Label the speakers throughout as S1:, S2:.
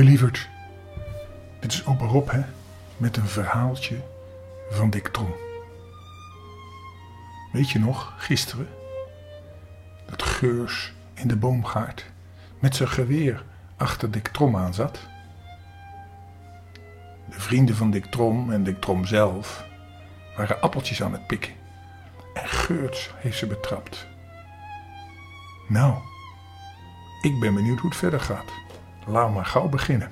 S1: Hoi dit is opa Rob hè, met een verhaaltje van Dick Trom. Weet je nog, gisteren, dat Geurs in de boomgaard met zijn geweer achter Dick Trom aan zat? De vrienden van Dick Trom en Dick Trom zelf waren appeltjes aan het pikken. En Geurts heeft ze betrapt. Nou, ik ben benieuwd hoe het verder gaat. Laat maar gauw beginnen.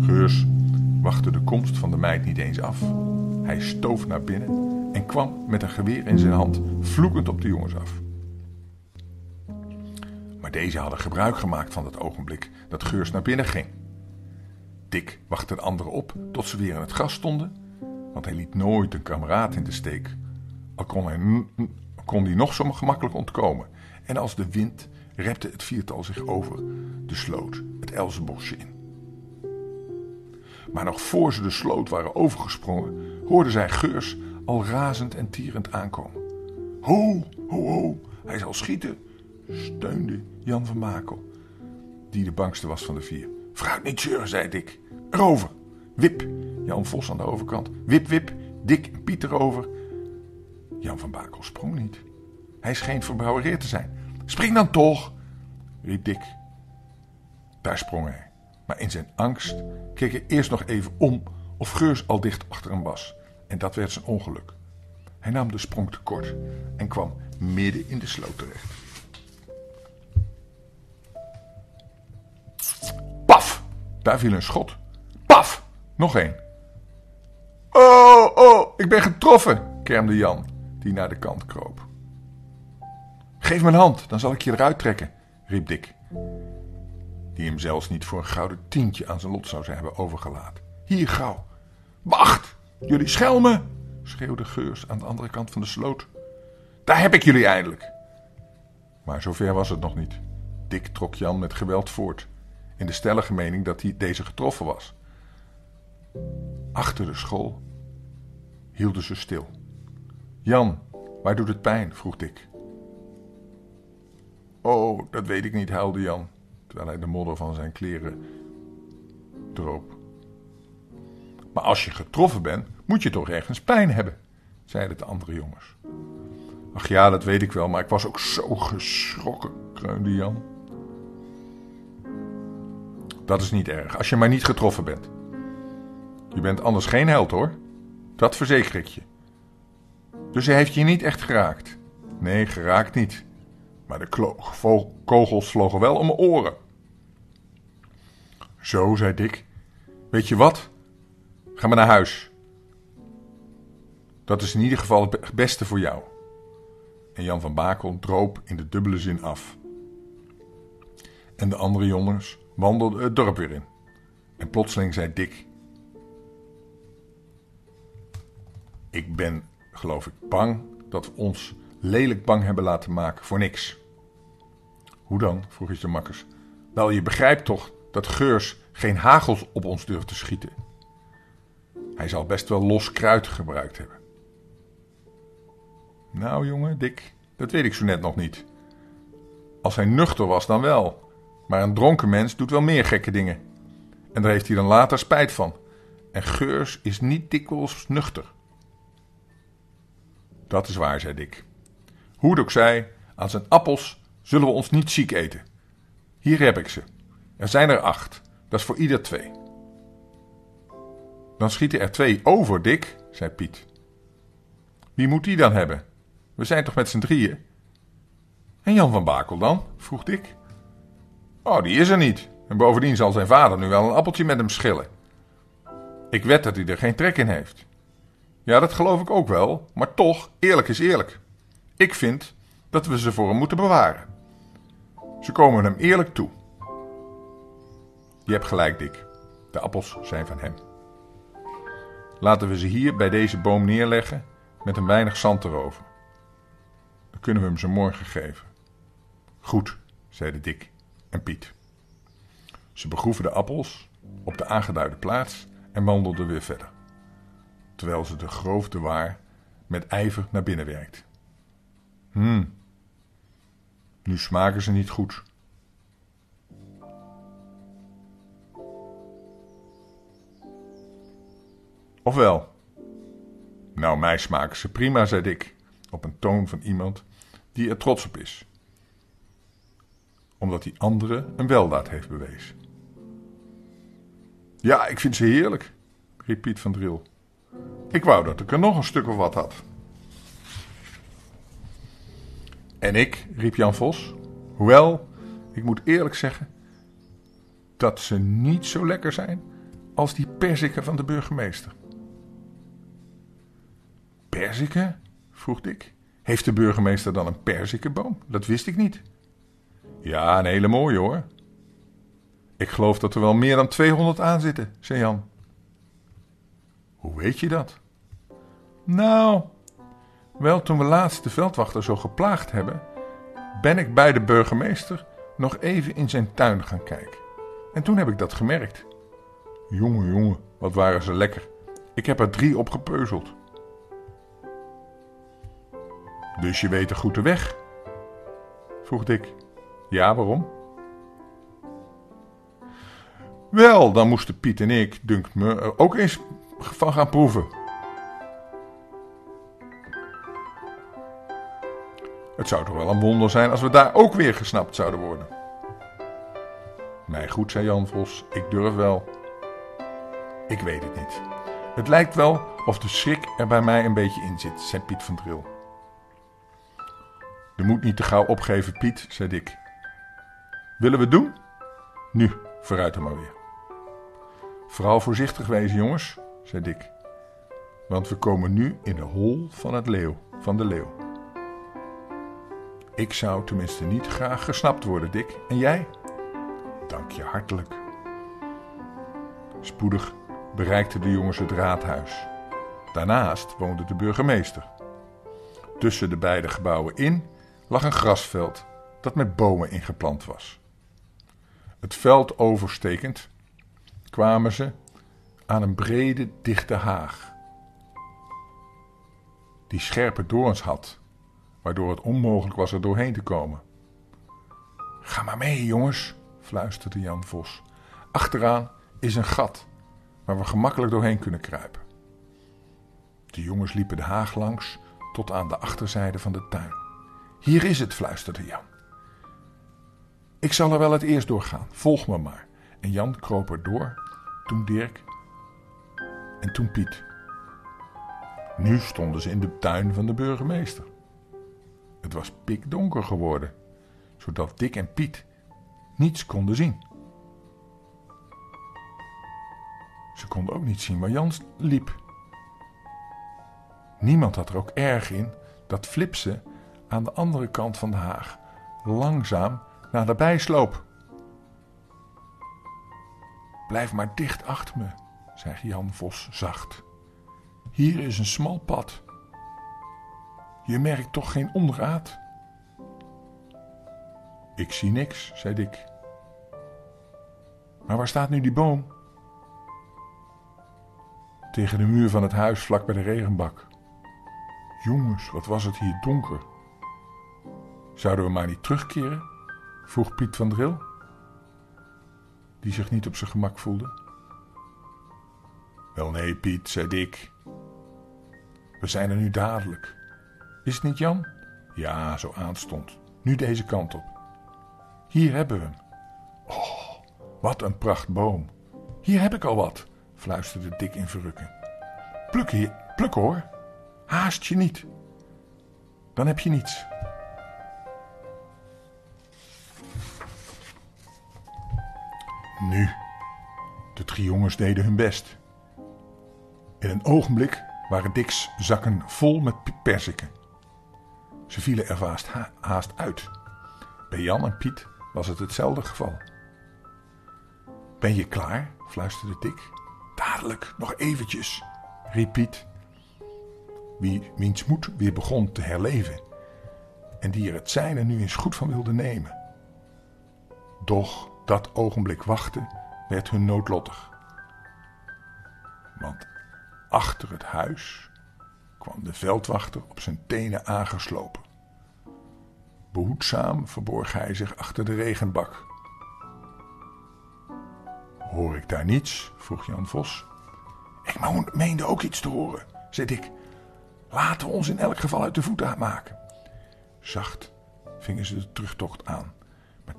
S2: Geurs wachtte de komst van de meid niet eens af. Hij stoof naar binnen en kwam met een geweer in zijn hand vloekend op de jongens af. Deze hadden gebruik gemaakt van het ogenblik dat Geurs naar binnen ging. Dick wachtte de anderen op tot ze weer in het gras stonden, want hij liet nooit een kameraad in de steek. Al kon hij, kon hij nog zo gemakkelijk ontkomen. En als de wind repte het viertal zich over de sloot, het Elzenbosje in. Maar nog voor ze de sloot waren overgesprongen, hoorden zij Geurs al razend en tierend aankomen. Ho, ho, ho, hij zal schieten, steunde Jan van Makel, die de bangste was van de vier. Vooruit niet zeuren, zei Dick. Erover. Wip, Jan Vos aan de overkant. Wip, wip, Dick en Piet erover. Jan van Bakel sprong niet. Hij scheen verbouwereerd te zijn. Spring dan toch, riep Dick. Daar sprong hij. Maar in zijn angst keek hij eerst nog even om of Geurs al dicht achter hem was. En dat werd zijn ongeluk. Hij nam de sprong te kort en kwam midden in de sloot terecht. Daar viel een schot. Paf! Nog één. Oh, oh, ik ben getroffen, kermde Jan, die naar de kant kroop. Geef me een hand, dan zal ik je eruit trekken, riep Dick die hem zelfs niet voor een gouden tientje aan zijn lot zou zijn hebben overgelaten. Hier gauw. Wacht, jullie schelmen, schreeuwde Geurs aan de andere kant van de sloot. Daar heb ik jullie eindelijk. Maar zover was het nog niet. Dick trok Jan met geweld voort, in de stellige mening dat hij deze getroffen was. Achter de school hielden ze stil. Jan, waar doet het pijn? vroeg Dick. Oh, dat weet ik niet, huilde Jan terwijl hij de modder van zijn kleren droop. Maar als je getroffen bent, moet je toch ergens pijn hebben, zeiden de andere jongens. Ach ja, dat weet ik wel, maar ik was ook zo geschrokken, kreunde Jan. Dat is niet erg, als je maar niet getroffen bent. Je bent anders geen held hoor, dat verzeker ik je. Dus hij heeft je niet echt geraakt? Nee, geraakt niet. Maar de kogels vlogen wel om mijn oren. Zo, zei Dick. Weet je wat? Ga maar naar huis. Dat is in ieder geval het be- beste voor jou. En Jan van Bakel droop in de dubbele zin af. En de andere jongens wandelden het dorp weer in. En plotseling zei Dick: Ik ben, geloof ik, bang dat we ons lelijk bang hebben laten maken voor niks. Hoe dan? vroeg hij zijn makkers. Wel, je begrijpt toch dat Geurs geen hagels op ons durft te schieten. Hij zal best wel los kruid gebruikt hebben. Nou, jongen, Dick, dat weet ik zo net nog niet. Als hij nuchter was, dan wel. Maar een dronken mens doet wel meer gekke dingen. En daar heeft hij dan later spijt van. En Geurs is niet dikwijls nuchter. Dat is waar, zei Dick. Hoe ook zij, aan zijn appels zullen we ons niet ziek eten. Hier heb ik ze. Er zijn er acht. Dat is voor ieder twee. Dan schieten er twee over, Dick, zei Piet. Wie moet die dan hebben? We zijn toch met z'n drieën? En Jan van Bakel dan? vroeg Dick. Oh, die is er niet. En bovendien zal zijn vader nu wel een appeltje met hem schillen. Ik wed dat hij er geen trek in heeft. Ja, dat geloof ik ook wel, maar toch, eerlijk is eerlijk. Ik vind dat we ze voor hem moeten bewaren. Ze komen hem eerlijk toe. Je hebt gelijk, Dick. De appels zijn van hem. Laten we ze hier bij deze boom neerleggen met een weinig zand erover. Dan kunnen we hem ze morgen geven. Goed, zeiden Dick en Piet. Ze begroeven de appels op de aangeduide plaats en wandelden weer verder. Terwijl ze de groofde waar met ijver naar binnen werkt. Hmm, nu smaken ze niet goed. Of wel? Nou, mij smaken ze prima, zei Dick, op een toon van iemand die er trots op is. Omdat die andere een weldaad heeft bewezen. Ja, ik vind ze heerlijk, riep Piet van Dril. Ik wou dat ik er nog een stuk of wat had. En ik, riep Jan Vos. Hoewel, ik moet eerlijk zeggen dat ze niet zo lekker zijn als die perziken van de burgemeester. Perziken? vroeg Dick. Heeft de burgemeester dan een perzikenboom? Dat wist ik niet. Ja, een hele mooie hoor. Ik geloof dat er wel meer dan 200 aan zitten, zei Jan. Hoe weet je dat? Nou, wel toen we laatst de veldwachter zo geplaagd hebben, ben ik bij de burgemeester nog even in zijn tuin gaan kijken. En toen heb ik dat gemerkt. Jongen, jongen, wat waren ze lekker. Ik heb er drie op gepeuzeld. Dus je weet de weg? vroeg Dick. Ja, waarom? Wel, dan moesten Piet en ik, dunkt me, er ook eens van gaan proeven. Het zou toch wel een wonder zijn als we daar ook weer gesnapt zouden worden. Nee, goed, zei Jan Vos, ik durf wel. Ik weet het niet. Het lijkt wel of de schrik er bij mij een beetje in zit, zei Piet van Dril. Je moet niet te gauw opgeven, Piet, zei Dick. Willen we het doen? Nu, vooruit dan maar weer. Vooral voorzichtig wezen, jongens, zei Dick. Want we komen nu in de hol van het leeuw, van de leeuw. Ik zou tenminste niet graag gesnapt worden, Dick. En jij? Dank je hartelijk. Spoedig bereikten de jongens het raadhuis. Daarnaast woonde de burgemeester. Tussen de beide gebouwen in lag een grasveld dat met bomen ingeplant was. Het veld overstekend kwamen ze aan een brede, dichte haag, die scherpe doorns had, waardoor het onmogelijk was er doorheen te komen. Ga maar mee, jongens, fluisterde Jan Vos. Achteraan is een gat waar we gemakkelijk doorheen kunnen kruipen. De jongens liepen de haag langs tot aan de achterzijde van de tuin. Hier is het, fluisterde Jan. Ik zal er wel het eerst doorgaan, volg me maar. En Jan kroop er door, toen Dirk en toen Piet. Nu stonden ze in de tuin van de burgemeester. Het was pikdonker geworden, zodat Dick en Piet niets konden zien. Ze konden ook niet zien waar Jan liep. Niemand had er ook erg in dat Flipse aan de andere kant van de haag langzaam naderbij sloop. Blijf maar dicht achter me, zei Jan Vos zacht. Hier is een smal pad. Je merkt toch geen onderraad? Ik zie niks, zei Dick. Maar waar staat nu die boom? Tegen de muur van het huis vlak bij de regenbak. Jongens, wat was het hier donker. Zouden we maar niet terugkeren? Vroeg Piet van Dril, die zich niet op zijn gemak voelde. Wel nee, Piet, zei Dick. We zijn er nu dadelijk. Is het niet Jan? Ja, zo aanstond. Nu deze kant op. Hier hebben we hem. Oh, wat een prachtboom. Hier heb ik al wat, fluisterde Dick in verrukking. Pluk hier, pluk hoor. Haast je niet. Dan heb je niets. Nu, de drie jongens deden hun best. In een ogenblik waren Dick's zakken vol met perziken. Ze vielen er haast, haast uit. Bij Jan en Piet was het hetzelfde geval. Ben je klaar? fluisterde Dick. Dadelijk, nog eventjes, riep Piet, wie, wiens moed weer begon te herleven en die er het zijne nu eens goed van wilde nemen. Doch Dat ogenblik wachten werd hun noodlottig. Want achter het huis kwam de veldwachter op zijn tenen aangeslopen. Behoedzaam verborg hij zich achter de regenbak. Hoor ik daar niets? vroeg Jan Vos. Ik meende ook iets te horen, zei Dick. Laten we ons in elk geval uit de voeten maken. Zacht vingen ze de terugtocht aan.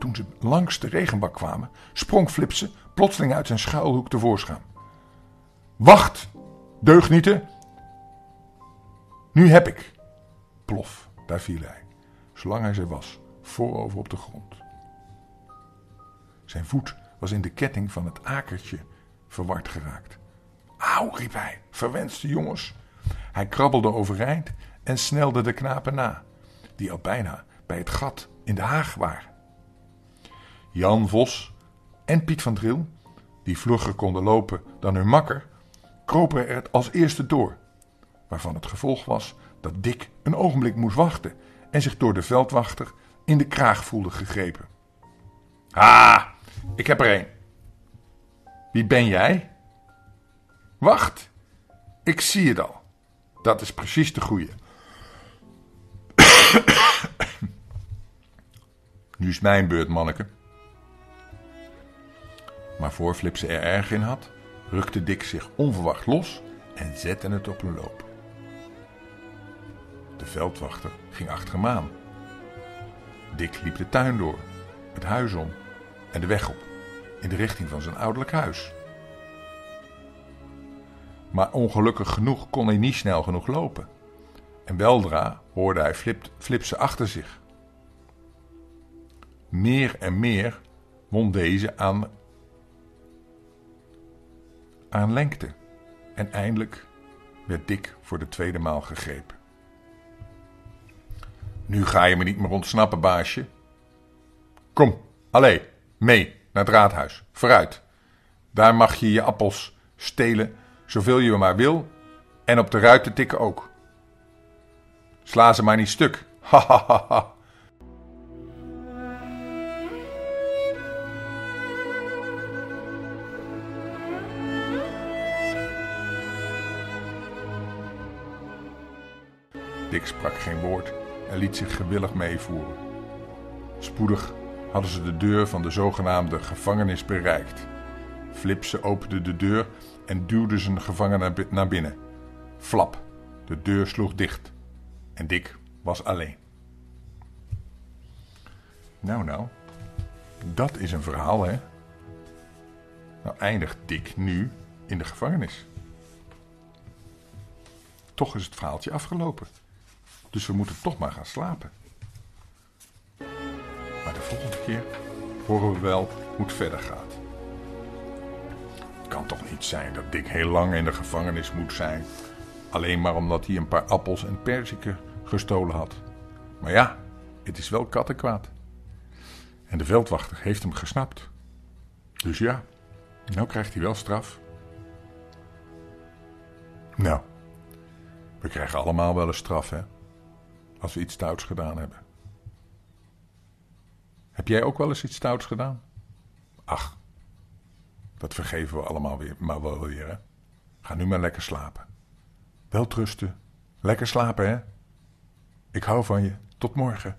S2: Toen ze langs de regenbak kwamen, sprong Flipse plotseling uit zijn schuilhoek tevoorschijn. Wacht, deugnieten! Nu heb ik. Plof, daar viel hij, zolang hij ze was, voorover op de grond. Zijn voet was in de ketting van het akertje verward geraakt. Auw, riep hij, verwenste jongens. Hij krabbelde overeind en snelde de knapen na, die al bijna bij het gat in de haag waren. Jan Vos en Piet van Dril, die vlugger konden lopen dan hun makker, kropen er als eerste door, waarvan het gevolg was dat Dick een ogenblik moest wachten en zich door de veldwachter in de kraag voelde gegrepen. Ha, ik heb er een. Wie ben jij? Wacht, ik zie het al. Dat is precies de goeie. nu is mijn beurt, manneke. Maar voor Flipse er erg in had, rukte Dick zich onverwacht los en zette het op een loop. De veldwachter ging achter hem aan. Dick liep de tuin door, het huis om en de weg op, in de richting van zijn ouderlijk huis. Maar ongelukkig genoeg kon hij niet snel genoeg lopen. En weldra hoorde hij Flip, Flipse achter zich. Meer en meer won deze aan, aan lengte. En eindelijk werd Dick voor de tweede maal gegrepen. Nu ga je me niet meer ontsnappen, baasje. Kom, allee, mee naar het raadhuis. Vooruit. Daar mag je je appels stelen zoveel je maar wil en op de ruiten tikken ook. Sla ze maar niet stuk. Ha ha ha ha. Dick sprak geen woord en liet zich gewillig meevoeren. Spoedig hadden ze de deur van de zogenaamde gevangenis bereikt. Flipse opende de deur en duwde zijn gevangene naar binnen. Flap, de deur sloeg dicht en Dick was alleen. Nou, nou, dat is een verhaal, hè? Nou eindigt Dick nu in de gevangenis. Toch is het verhaaltje afgelopen. Dus we moeten toch maar gaan slapen. Maar de volgende keer horen we wel hoe het verder gaat kan toch niet zijn dat Dick heel lang in de gevangenis moet zijn. Alleen maar omdat hij een paar appels en perziken gestolen had. Maar ja, het is wel kattenkwaad. En de veldwachter heeft hem gesnapt. Dus ja, nou krijgt hij wel straf. Nou, we krijgen allemaal wel een straf, hè? Als we iets stouts gedaan hebben. Heb jij ook wel eens iets stouts gedaan? Ach, dat vergeven we allemaal weer, maar wel weer. Hè? Ga nu maar lekker slapen. Wel trusten. Lekker slapen, hè? Ik hou van je. Tot morgen.